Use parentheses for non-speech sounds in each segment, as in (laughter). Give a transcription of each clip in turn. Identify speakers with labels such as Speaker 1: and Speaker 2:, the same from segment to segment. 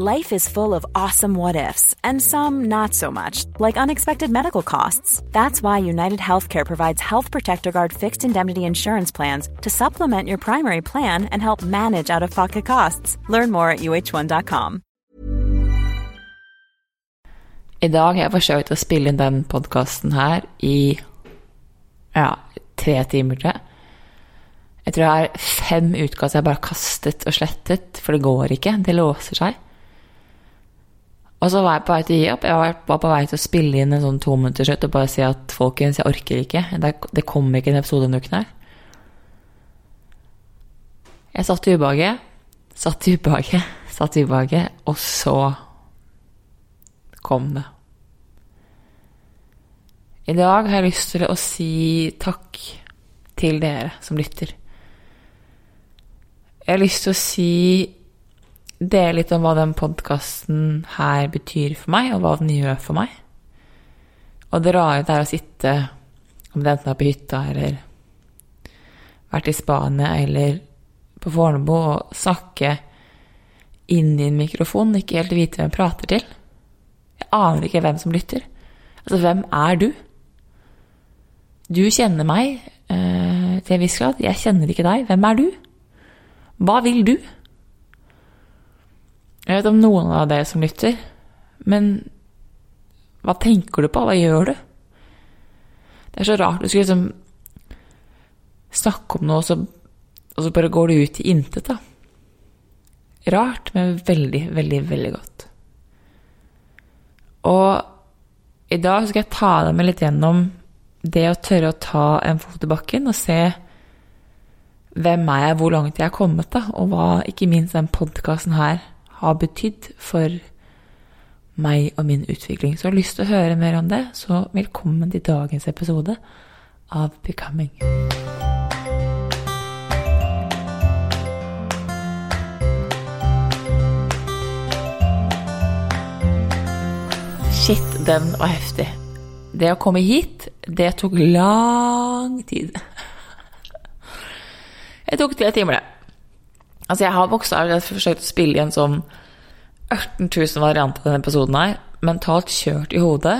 Speaker 1: Life is full of awesome what ifs, and some not so much, like unexpected medical costs. That's why United Healthcare provides Health Protector Guard fixed indemnity insurance plans to supplement your primary plan and help manage out of pocket costs. Learn more at uh1.com.
Speaker 2: I dag har jeg forsøkt å spille inn den podkasten her i ja, tre timer, til. Jeg tror det er fem utkast jeg bare har kastet og slettet, for det går ikke. Det låser seg. Og så var jeg på vei til å gi opp. Jeg var på vei til å spille inn en sånn tominuttersslutt og bare si at folkens, jeg orker ikke. Det, det kommer ikke en episode denne uken her. Jeg satt i ubehaget, satt i ubehaget, satt i ubehaget, og så kom det. I dag har jeg lyst til å si takk til dere som lytter. Jeg har lyst til å si dele litt om hva den podkasten her betyr for meg, og hva den gjør for meg. Og det rare det er å sitte, om det enten er på hytta eller vært i Spania eller på Fornebu, og snakke inn i en mikrofon, ikke helt vite hvem jeg prater til. Jeg aner ikke hvem som lytter. Altså, hvem er du? Du kjenner meg eh, til en viss grad. Jeg kjenner ikke deg. Hvem er du? Hva vil du? Jeg vet om noen av dere som lytter, men hva tenker du på? Hva gjør du? Det er så rart. Du skulle liksom snakke om noe, og så, og så bare går du ut i intet, da. Rart, men veldig, veldig, veldig godt. Og i dag skal jeg ta deg med litt gjennom det å tørre å ta en fot i bakken og se hvem er jeg, hvor langt jeg er kommet, da, og hva ikke minst den podkasten her har betydd for meg og min utvikling. Så har du lyst til å høre mer om det, så velkommen til dagens episode av Becoming. Shit, den var heftig. Det å komme hit, det tok lang tid. (laughs) Det tok tre timer, det. Altså, jeg har bokstavelig forsøkt å spille i en sånn 18 000 variant av denne episoden her. Mentalt kjørt i hodet.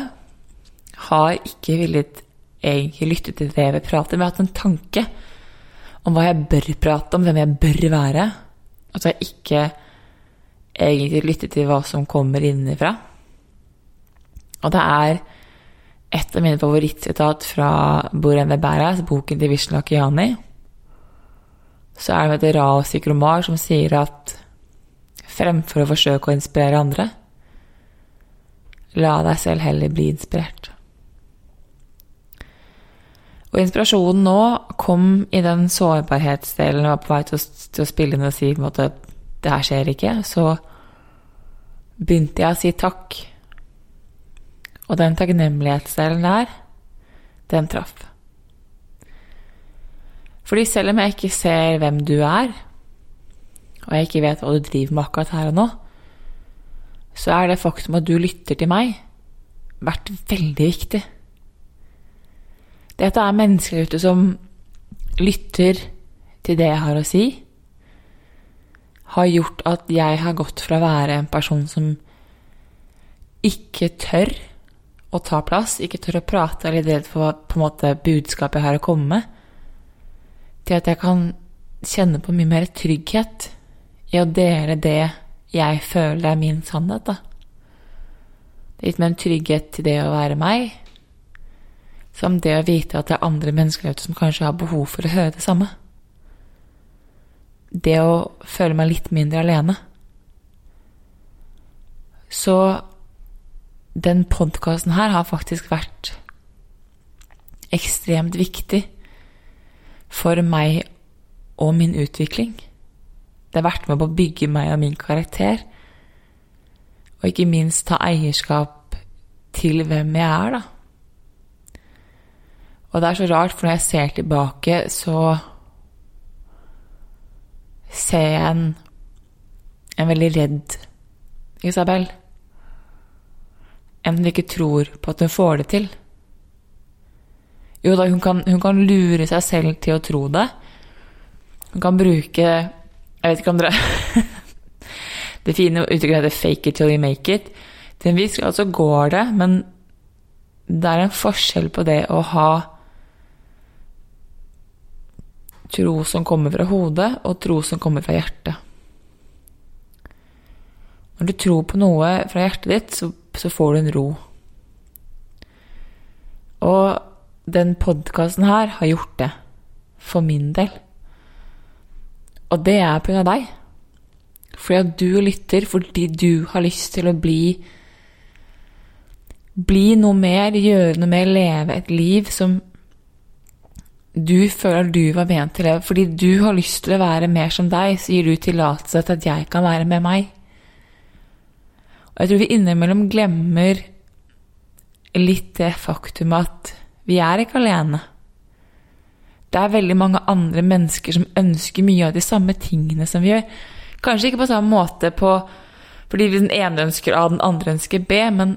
Speaker 2: Har ikke villet egentlig lytte til det jeg vil prate om. Jeg har hatt en tanke om hva jeg bør prate om, hvem jeg bør være. At jeg ikke egentlig lytter til hva som kommer innenfra. Og det er et av mine favorittsitat fra Boren Beberas, boken til Vishnu Akiani så er det et en veteranpsykolog som sier at fremfor å forsøke å inspirere andre, la deg selv heller bli inspirert. Og inspirasjonen nå kom i den sårbarhetsdelen jeg var på vei til å, til å spille inn og si på en måte det her skjer ikke. Så begynte jeg å si takk. Og den takknemlighetsdelen der, den traff. Fordi selv om jeg ikke ser hvem du er, og jeg ikke vet hva du driver med akkurat her og nå, så er det faktum at du lytter til meg, vært veldig viktig. Dette er mennesker ute som lytter til det jeg har å si, har gjort at jeg har gått fra å være en person som ikke tør å ta plass, ikke tør å prate, eller redd for på en måte budskapet jeg har å komme med, til at jeg kan kjenne på mye mer trygghet i å dele det jeg føler er min sannhet, da. Det meg en trygghet til det å være meg, som det å vite at det er andre mennesker som kanskje har behov for å høre det samme. Det å føle meg litt mindre alene. Så den podkasten her har faktisk vært ekstremt viktig for meg og min utvikling. Det har vært med på å bygge meg og min karakter. Og ikke minst ta eierskap til hvem jeg er, da. Og det er så rart, for når jeg ser tilbake, så ser jeg en, en veldig redd Isabel. En som ikke tror på at hun får det til. Jo da, hun kan, hun kan lure seg selv til å tro det. Hun kan bruke Jeg vet ikke om dere (laughs) Det fine uttrykket heter 'fake it till you make it'. Til en viss grad så går det, men det er en forskjell på det å ha tro som kommer fra hodet, og tro som kommer fra hjertet. Når du tror på noe fra hjertet ditt, så, så får du en ro. Og den podkasten her har gjort det. For min del. Og det er pga. deg. Fordi at du lytter, fordi du har lyst til å bli Bli noe mer, gjøre noe mer, leve et liv som du føler du var ment til å leve. Fordi du har lyst til å være mer som deg, så gir du tillatelse til at jeg kan være med meg. Og jeg tror vi innimellom glemmer litt det faktum at vi er ikke alene. Det er veldig mange andre mennesker som ønsker mye av de samme tingene som vi gjør. Kanskje ikke på samme måte på, fordi den ene ønsker A, den andre ønsker B, men,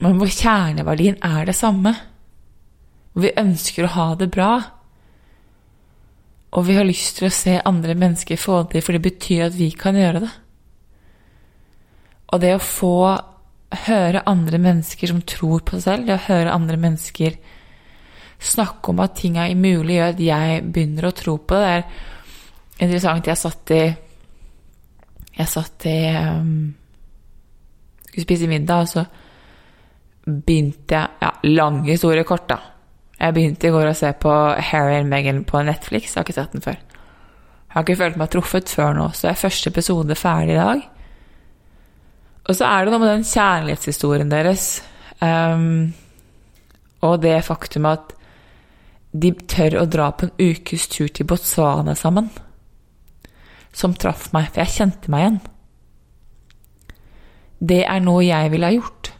Speaker 2: men hvor kjerneverdien er det samme. Hvor vi ønsker å ha det bra. Og vi har lyst til å se andre mennesker få det til, for det betyr at vi kan gjøre det. Og det å få høre andre mennesker som tror på seg selv, det å høre andre mennesker snakke om at ting er mulig, gjør at jeg begynner å tro på det. Det er interessant. Jeg satt i Jeg satt i um, Skulle spise middag, og så begynte jeg Ja, lang historie kort, da. Jeg begynte i går å se på Harry og Meghan på Netflix. Jeg har ikke sett den før. Jeg har ikke følt meg truffet før nå, så er første episode ferdig i dag. Og så er det noe med den kjærlighetshistorien deres um, og det faktum at de tør å dra på en ukes tur til Botswana sammen, som traff meg, for jeg kjente meg igjen. Det er noe jeg ville ha gjort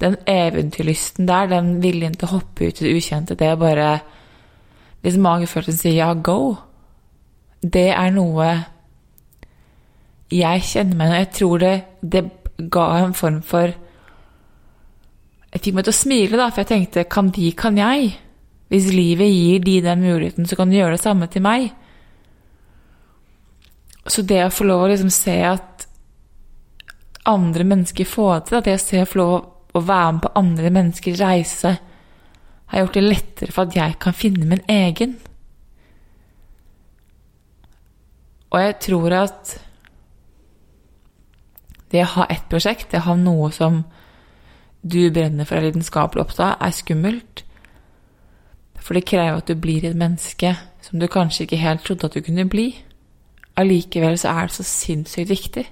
Speaker 2: den eventyrlysten der, den viljen til å hoppe ut i det ukjente, det er bare Hvis magefølelsen sier ja, go, det er noe jeg kjenner meg igjen Jeg tror det, det ga en form for Jeg fikk meg til å smile, da, for jeg tenkte kan de, kan jeg? Hvis livet gir de den muligheten, så kan de gjøre det samme til meg. Så det å få lov å liksom se at andre mennesker får til, at jeg ser å få lov å være med på andre menneskers reise har gjort det lettere for at jeg kan finne min egen. Og jeg tror at det å ha ett prosjekt, det å ha noe som du brenner for, er lidenskapelig opptatt av, er skummelt. For det krever at du blir et menneske som du kanskje ikke helt trodde at du kunne bli. Allikevel så er det så sinnssykt viktig.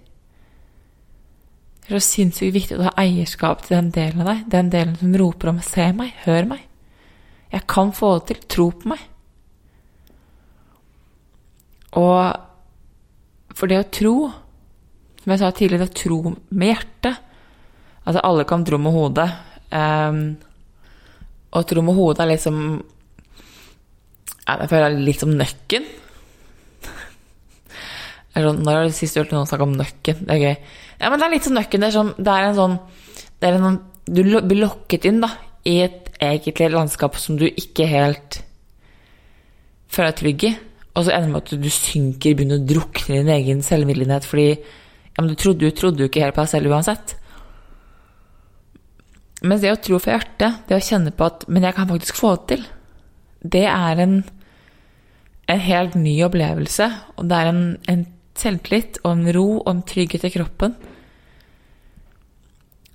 Speaker 2: Det er så sinnssykt viktig å ha eierskap til den delen av deg, den delen som roper om 'se meg, hør meg'. Jeg kan få det til. Tro på meg. Og for det å tro, som jeg sa tidligere, å tro med hjertet Altså, alle kan tro med hodet. Um, og tro med hodet er liksom Jeg føler det er litt som nøkken. Sånn, når har du sist hørt noen snakke om nøkken? Det er gøy. Ja, men det er litt som nøkken. Det er, sånn, det er en sånn det er en sånn, Du blir lokket inn da, i et egentlig landskap som du ikke helt føler deg trygg i. Og så ender det med at du synker, begynner å drukne i din egen selvvillighet fordi ja, men du trodde, du trodde jo ikke helt på deg selv uansett. Mens det å tro fra hjertet, det å kjenne på at Men jeg kan faktisk få det til. Det er en, en helt ny opplevelse, og det er en, en selvtillit og en ro og en trygghet i kroppen.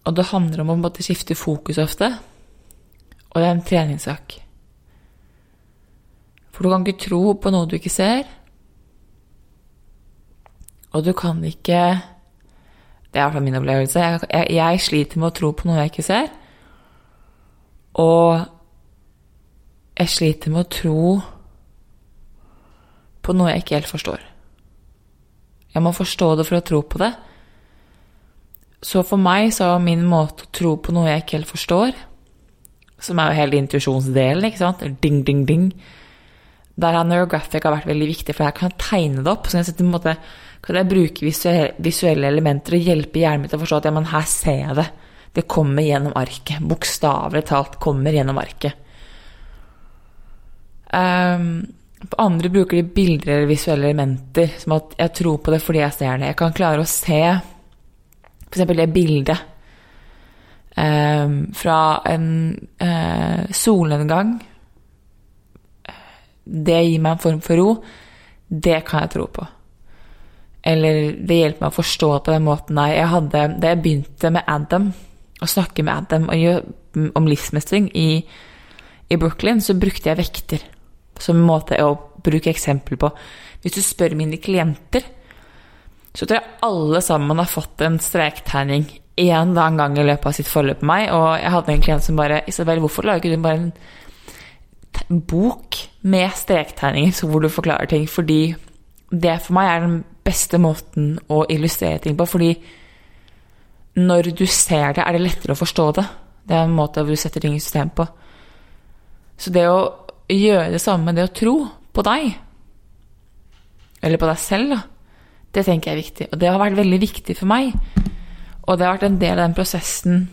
Speaker 2: Og det handler om å måtte skifte fokus ofte. Og det er en treningssak. For du kan ikke tro på noe du ikke ser. Og du kan ikke Det er i hvert fall min opplevelse. Jeg, jeg, jeg sliter med å tro på noe jeg ikke ser. Og jeg sliter med å tro på noe jeg ikke helt forstår. Jeg må forstå det for å tro på det. Så for meg så er min måte å tro på noe jeg ikke helt forstår, som er jo hele intuisjonsdelen, ikke sant, ding, ding, ding Der har neurographic vært veldig viktig, for jeg kan tegne det opp. Så jeg, måte, kan jeg bruke visuelle elementer og hjelpe hjernen min til å forstå at ja, men her ser jeg det. Det kommer gjennom arket. Bokstavelig talt kommer gjennom arket. Um, andre bruker de bilder eller visuelle elementer, som at jeg tror på det fordi jeg ser det. Jeg kan klare å se f.eks. det bildet eh, fra en eh, solnedgang. Det gir meg en form for ro. Det kan jeg tro på. Eller det hjelper meg å forstå på den måten. Nei, jeg hadde, da jeg begynte med Adam, å snakke med Adam om livsmestring i, i Brooklyn, så brukte jeg vekter som en måte å bruke eksempel på. Hvis du spør mine klienter, så tror jeg alle sammen har fått en strektegning en eller annen gang i løpet av sitt forløp med meg. Og jeg hadde en klient som bare Isabel, hvorfor lager du bare en bok med strektegninger hvor du forklarer ting? Fordi det for meg er den beste måten å illustrere ting på. Fordi når du ser det, er det lettere å forstå det. Det er en måte hvor du setter ting i system på. Så det å gjøre det samme med det å tro på deg, eller på deg selv, da, det tenker jeg er viktig. Og det har vært veldig viktig for meg. Og det har vært en del av den prosessen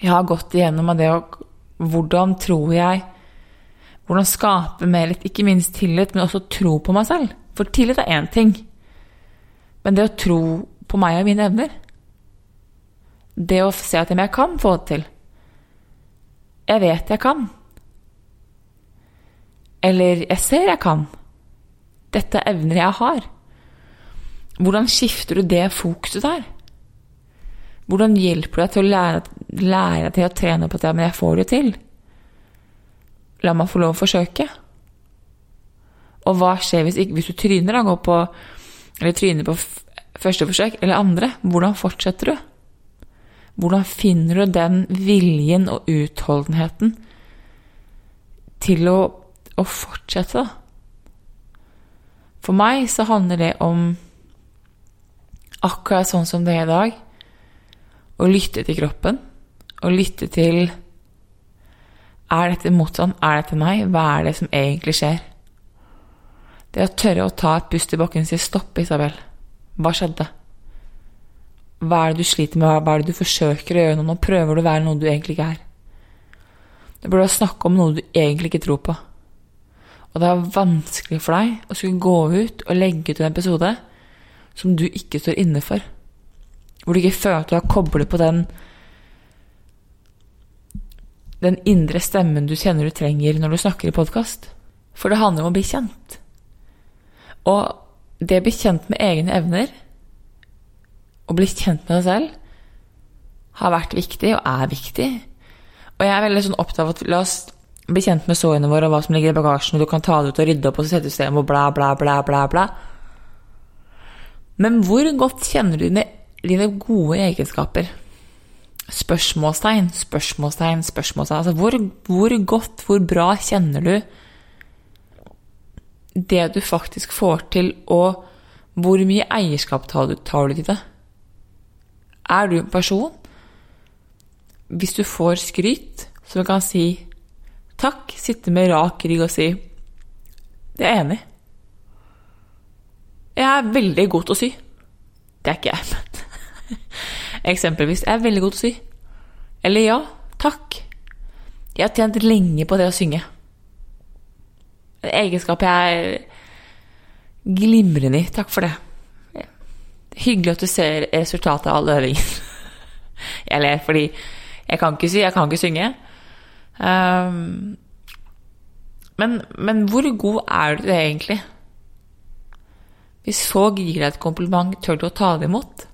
Speaker 2: jeg har gått igjennom av det å Hvordan tror jeg Hvordan skape mer litt, ikke minst tillit, men også tro på meg selv. For tillit er én ting. Men det å tro på meg og mine evner Det å se at jeg kan få det til Jeg vet jeg kan. Eller 'jeg ser jeg kan'. Dette er evner jeg har. Hvordan skifter du det fokuset der? Hvordan hjelper du deg til å lære, deg til å trene på at ja, men jeg får det til? La meg få lov å forsøke. Og hva skjer hvis, hvis du tryner, da, går på, eller tryner på første forsøk eller andre? Hvordan fortsetter du? Hvordan finner du den viljen og utholdenheten til å å fortsette, da. For meg så handler det om akkurat sånn som det er i dag, å lytte til kroppen. Å lytte til Er dette motstand? Er dette nei? Hva er det som egentlig skjer? Det å tørre å ta et pust i bakken og si 'stopp, Isabel'. Hva skjedde? Hva er det du sliter med? Hva er det du forsøker å gjøre nå? Nå prøver du å være noe du egentlig ikke er. Det burde snakke om noe du egentlig ikke tror på og det er vanskelig for deg å skulle gå ut og legge ut en episode som du ikke står inne for, hvor du ikke føler at du har koblet på den den indre stemmen du kjenner du trenger når du snakker i podkast. For det handler om å bli kjent. Og det å bli kjent med egne evner, å bli kjent med deg selv, har vært viktig og er viktig. Og jeg er veldig sånn opptatt av at la oss bli kjent med sårene våre og hva som ligger i bagasjen, og du kan ta det ut og rydde opp og sette system og bla, bla, bla, bla, bla. Men hvor godt kjenner du dine, dine gode egenskaper? Spørsmålstegn, spørsmålstegn, spørsmålstegn. Altså hvor, hvor godt, hvor bra kjenner du det du faktisk får til, og hvor mye eierskap tar du, tar du til det? Er du en person Hvis du får skryt, som kan si Takk, sitte med rak rygg og si Det er jeg enig. Jeg er veldig god til å sy. Det er ikke jeg, men (laughs) Eksempelvis. Jeg er veldig god til å sy. Eller ja, takk. Jeg har tjent lenge på det å synge. En egenskap jeg er glimrende i. Takk for det. Hyggelig at du ser resultatet av all øvingen. (laughs) Jeg ler fordi jeg kan ikke sy, jeg kan ikke synge. Um, men, men, hvor god er du egentlig? Hvis folk gir deg et kompliment, tør du å ta det imot?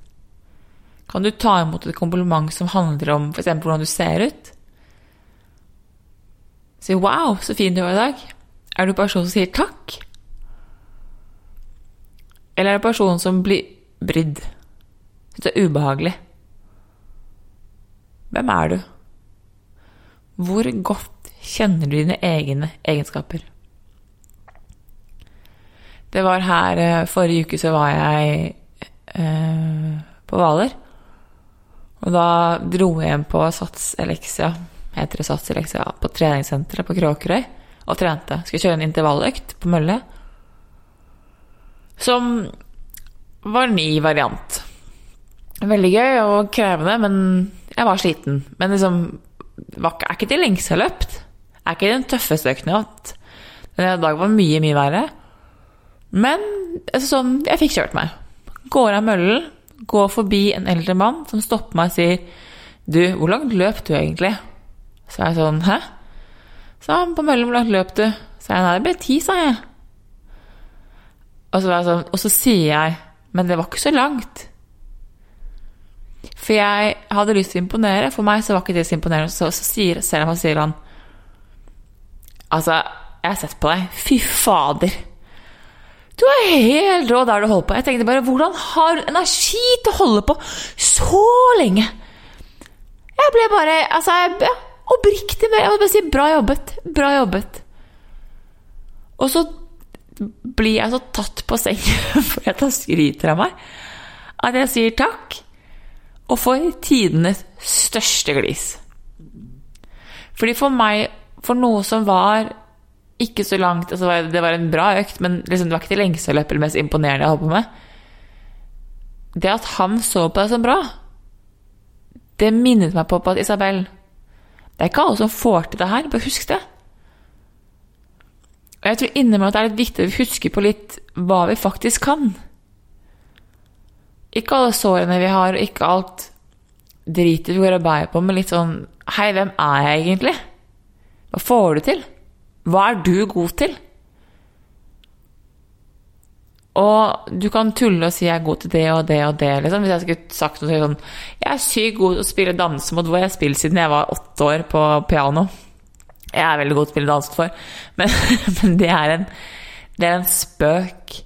Speaker 2: Kan du ta imot et kompliment som handler om f.eks. hvordan du ser ut? Si 'wow, så fin du var i dag'. Er du en person som sier takk? Eller er du en person som blir brydd? Syns det er ubehagelig? Hvem er du? Hvor godt kjenner du dine egne egenskaper? Det var her eh, Forrige uke så var jeg eh, på Hvaler. Og da dro jeg hjem på Sats Elixia, heter det Sats Elixia, på treningssenteret på Kråkerøy og trente. Skulle kjøre en intervalløkt på mølle. Som var ny variant. Veldig gøy og krevende, men jeg var sliten. Men liksom er ikke det lengste jeg har løpt. Er ikke den tøffeste økten jeg har hatt. Denne dagen var mye, mye verre. Men altså, sånn, jeg fikk kjørt meg. Går av møllen, går forbi en eldre mann som stopper meg og sier Du, hvor langt løp du egentlig? Så er jeg sånn Hæ? Så han på møllen, hvor langt løp du? Så jeg nei, det ble ti, sa jeg. Og så, sånn, og så sier jeg Men det var ikke så langt. For jeg hadde lyst til å imponere. For meg så var ikke det så imponerende. Så, så sier, om han, sier han Altså, jeg har sett på deg. Fy fader. Du er helt rå der du holder på. Jeg tenkte bare, hvordan har du energi til å holde på så lenge? Jeg ble bare Altså, jeg, oppriktig Jeg må bare si bra jobbet. Bra jobbet. Og så blir jeg så tatt på sengen fordi at han skryter av meg, at jeg sier takk og får tidenes største glis. Fordi for meg, for noe som var ikke så langt altså Det var en bra økt, men liksom, det var ikke det lengste løpet eller mest imponerende jeg holdt på med. Det at han så på deg som bra, det minnet meg på, at Isabel Det er ikke alle som får til det her, bare husk det. Og jeg tror innimellom at det er litt viktig å huske på litt hva vi faktisk kan. Ikke alle sårene vi har, og ikke alt dritet vi går og bærer på, men litt sånn Hei, hvem er jeg egentlig? Hva får du til? Hva er du god til? Og du kan tulle og si 'jeg er god til det og det og det'. Liksom. Hvis jeg skulle sagt noe sånn 'Jeg er sykt god til å spille dansemod', hvor jeg har spilt siden jeg var åtte år på piano. Jeg er veldig god til å spille danset for, men, (laughs) men det, er en, det er en spøk.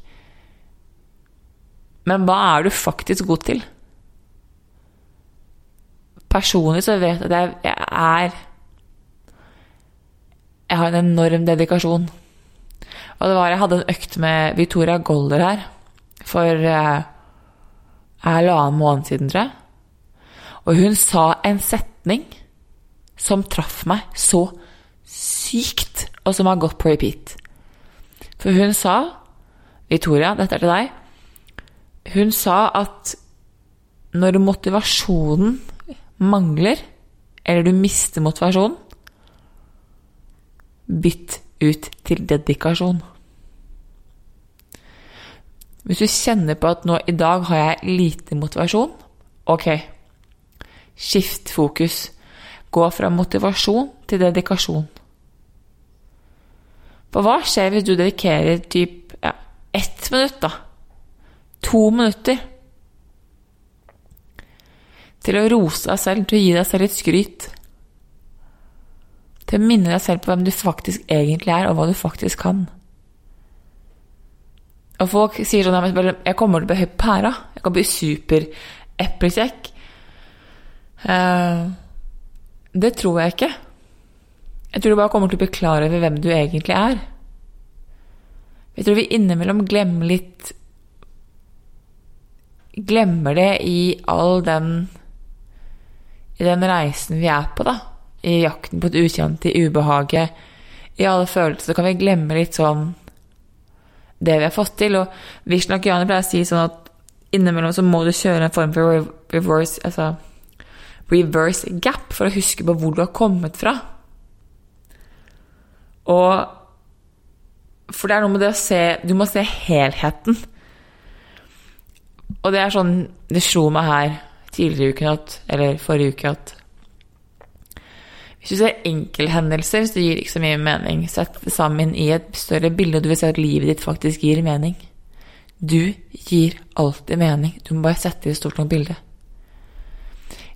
Speaker 2: Men hva er du faktisk god til? Personlig så vet jeg at jeg er Jeg har en enorm dedikasjon. Og det var Jeg hadde en økt med Victoria Golder her for eh, halvannen måned siden, tror jeg. Og hun sa en setning som traff meg så sykt, og som har gått på repeat. For hun sa Victoria, dette er til deg. Hun sa at når motivasjonen mangler, eller du mister motivasjonen, bytt ut til dedikasjon. Hvis du kjenner på at nå i dag har jeg lite motivasjon, ok, skift fokus. Gå fra motivasjon til dedikasjon. For hva skjer hvis du dedikerer typ ja, ett minutt, da? To minutter? Til å rose deg selv, til å gi deg selv litt skryt. Til å minne deg selv på hvem du faktisk egentlig er, og hva du faktisk kan. Og folk sier sånn Jeg kommer til å bli høy på pæra. Jeg kan bli supereplekjekk. Uh, det tror jeg ikke. Jeg tror du bare kommer til å bli klar over hvem du egentlig er. Jeg tror vi innimellom glemmer litt Glemmer det i all den I den reisen vi er på, da. I jakten på det ukjente, i ubehaget. I alle følelser kan vi glemme litt sånn det vi har fått til. Og Vishnak Jani pleier å si sånn at innimellom så må du kjøre en form for reverse, altså reverse gap for å huske på hvor du har kommet fra. Og For det er noe med det å se Du må se helheten. Og det er sånn Det slo meg her tidligere i uken at Eller forrige uke at Hvis du ser enkelthendelser, det gir ikke så mye mening, sett det sammen i et større bilde, og du vil se at livet ditt faktisk gir mening. Du gir alltid mening. Du må bare sette i stort nok bilde.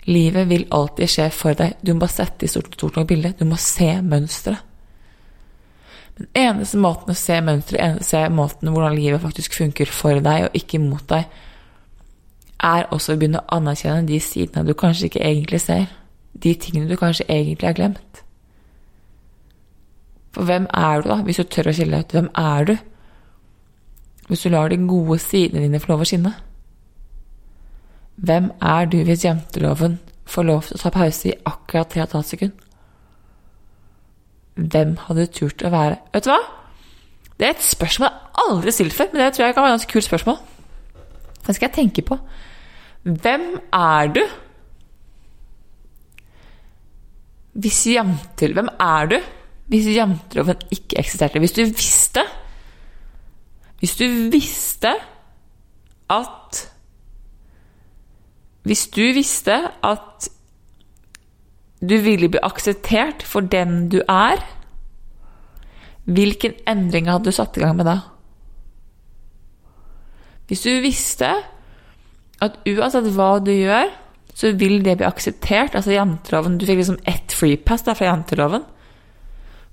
Speaker 2: Livet vil alltid skje for deg. Du må bare sette i stort, stort nok bilde. Du må se mønsteret. Den eneste måten å se mønsteret, eneste måten hvordan livet faktisk funker for deg og ikke mot deg, er også å begynne å anerkjenne de sidene du kanskje ikke egentlig ser. De tingene du kanskje egentlig har glemt. For hvem er du, da, hvis du tør å skille deg ut? Hvem er du? Hvis du lar de gode sidene dine få lov å skinne? Hvem er du hvis janteloven får lov til å ta pause i akkurat 3,5 sekunder? Hvem hadde turt å være Vet du hva? Det er et spørsmål jeg aldri har stilt før, men det tror jeg kan være et ganske kult spørsmål. Det skal jeg tenke på. Hvem er du? Hvis jantel... Hvem er du hvis janteloven ikke eksisterte? Hvis du visste Hvis du visste at Hvis du visste at du ville bli akseptert for den du er, hvilken endring hadde du satt i gang med da? Hvis du visste at uansett hva du gjør, så vil det bli akseptert, altså janteloven Du fikk liksom ett freepass der fra janteloven.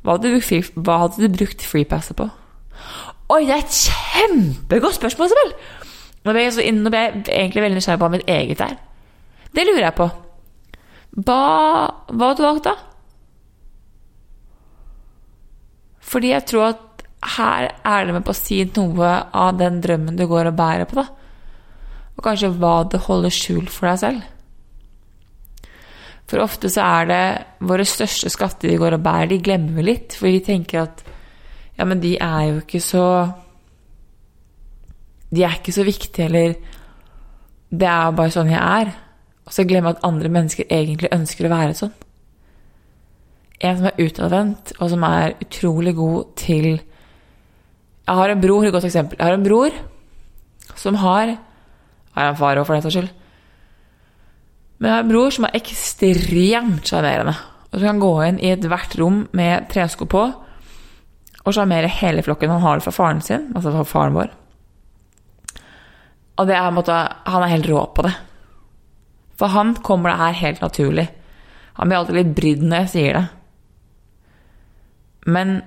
Speaker 2: Hva hadde, du, hva hadde du brukt freepasset på? Oi, det er et kjempegodt spørsmål, Isabel! Nå ble jeg, nå ble jeg egentlig veldig nysgjerrig på hva mitt eget er. Det lurer jeg på. Hva, hva hadde du valgt, da? Fordi jeg tror at her er det med på å si noe av den drømmen du går og bærer på, da. Og kanskje hva det holder skjult for deg selv. For ofte så er det våre største skatter vi går og bærer, de glemmer vi litt. For vi tenker at ja, men de er jo ikke så De er ikke så viktige, eller Det er bare sånn jeg er. Og så glemmer jeg at andre mennesker egentlig ønsker å være sånn. En som er utadvendt, og som er utrolig god til Jeg har en bror, et godt eksempel. Jeg har en bror som har Jeg har en far òg, for den saks skyld. Men jeg har en bror som er ekstremt sjarmerende. Og som kan gå inn i ethvert rom med tresko på og sjarmere hele flokken. Han har det fra faren sin, altså fra faren vår. Og det er, måte, han er helt rå på det. For han kommer det her helt naturlig. Han blir alltid litt brydd når jeg sier det. Men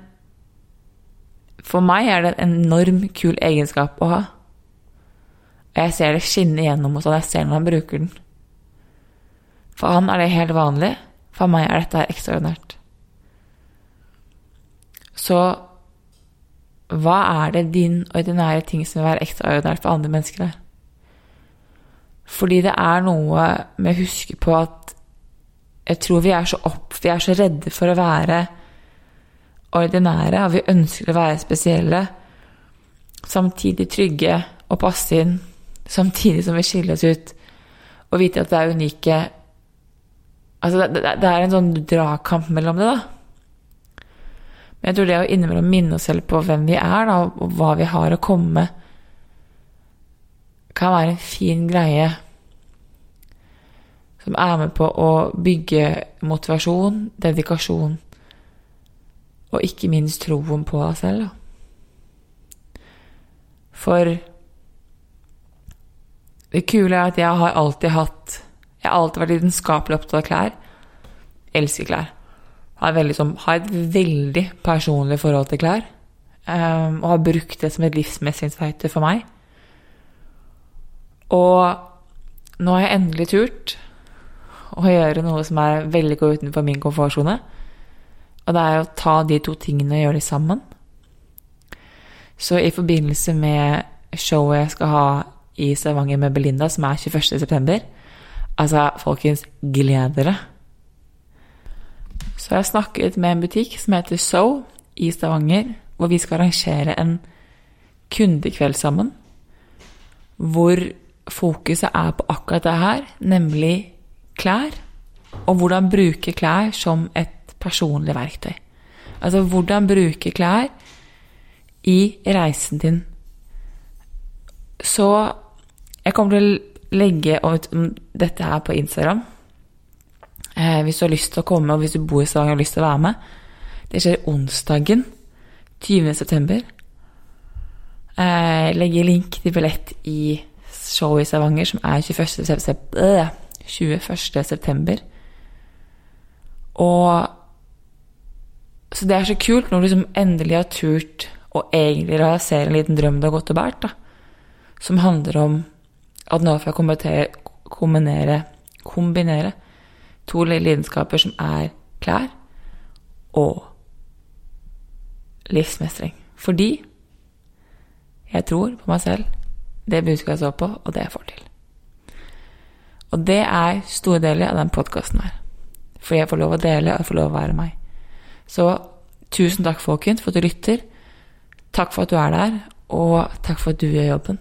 Speaker 2: for meg er det en enorm kul egenskap å ha. Og jeg ser det skinne gjennom hos han. Jeg ser når han bruker den. For han er det helt vanlig. For meg er dette ekstraordinært. Så hva er det din ordinære ting som vil være ekstraordinært for andre mennesker Er? Fordi det er noe med å huske på at jeg tror vi er så opp, vi er så redde for å være ordinære, og vi ønsker å være spesielle, samtidig trygge og passe inn, samtidig som vi skiller oss ut og vite at det er unike. Altså, det, det er en sånn dragkamp mellom det, da. Men jeg tror det å innimellom minne oss selv på hvem vi er, da, og hva vi har å komme med, kan være en fin greie som er med på å bygge motivasjon, dedikasjon og ikke minst troen på deg selv. For det kule er at jeg har alltid hatt Jeg har alltid vært lidenskapelig opptatt av klær. Jeg Elsker klær. Har, veldig, som, har, et veldig personlig forhold til klær. Um, og har brukt det som et livsmestringsverktøy for meg. Og nå har jeg endelig turt å gjøre noe som er veldig godt utenfor min komfortsone. Og det er å ta de to tingene og gjøre de sammen. Så i forbindelse med showet jeg skal ha i Stavanger med Belinda, som er 21.9. Altså, folkens, gled dere. Så jeg snakket med en butikk som heter So i Stavanger, hvor vi skal arrangere en kundekveld sammen. Hvor fokuset er på akkurat det her, nemlig klær. Og hvordan bruke klær som et personlig verktøy. Altså hvordan bruke klær i reisen din. Så jeg kommer til å legge ut dette her på Instagram. Eh, hvis du har lyst til å komme, og hvis du bor i Stavanger og har lyst til å være med. Det skjer onsdagen 20. september. Eh, legger link til billett i showet i Stavanger, som er 21. september. 21. september. Og Så det er så kult når du liksom endelig har turt å egentlig realisere en liten drøm du har gått og båret. Som handler om at nå får jeg kombinere, kombinere, to lidenskaper som er klær og livsmestring. Fordi jeg tror på meg selv, det budskapet jeg så på, og det jeg får til. Og det er store deler av den podkasten her. Fordi jeg får lov å dele, og jeg får lov å være meg. Så tusen takk, folkens, for at du lytter. Takk for at du er der, og takk for at du gjør jobben.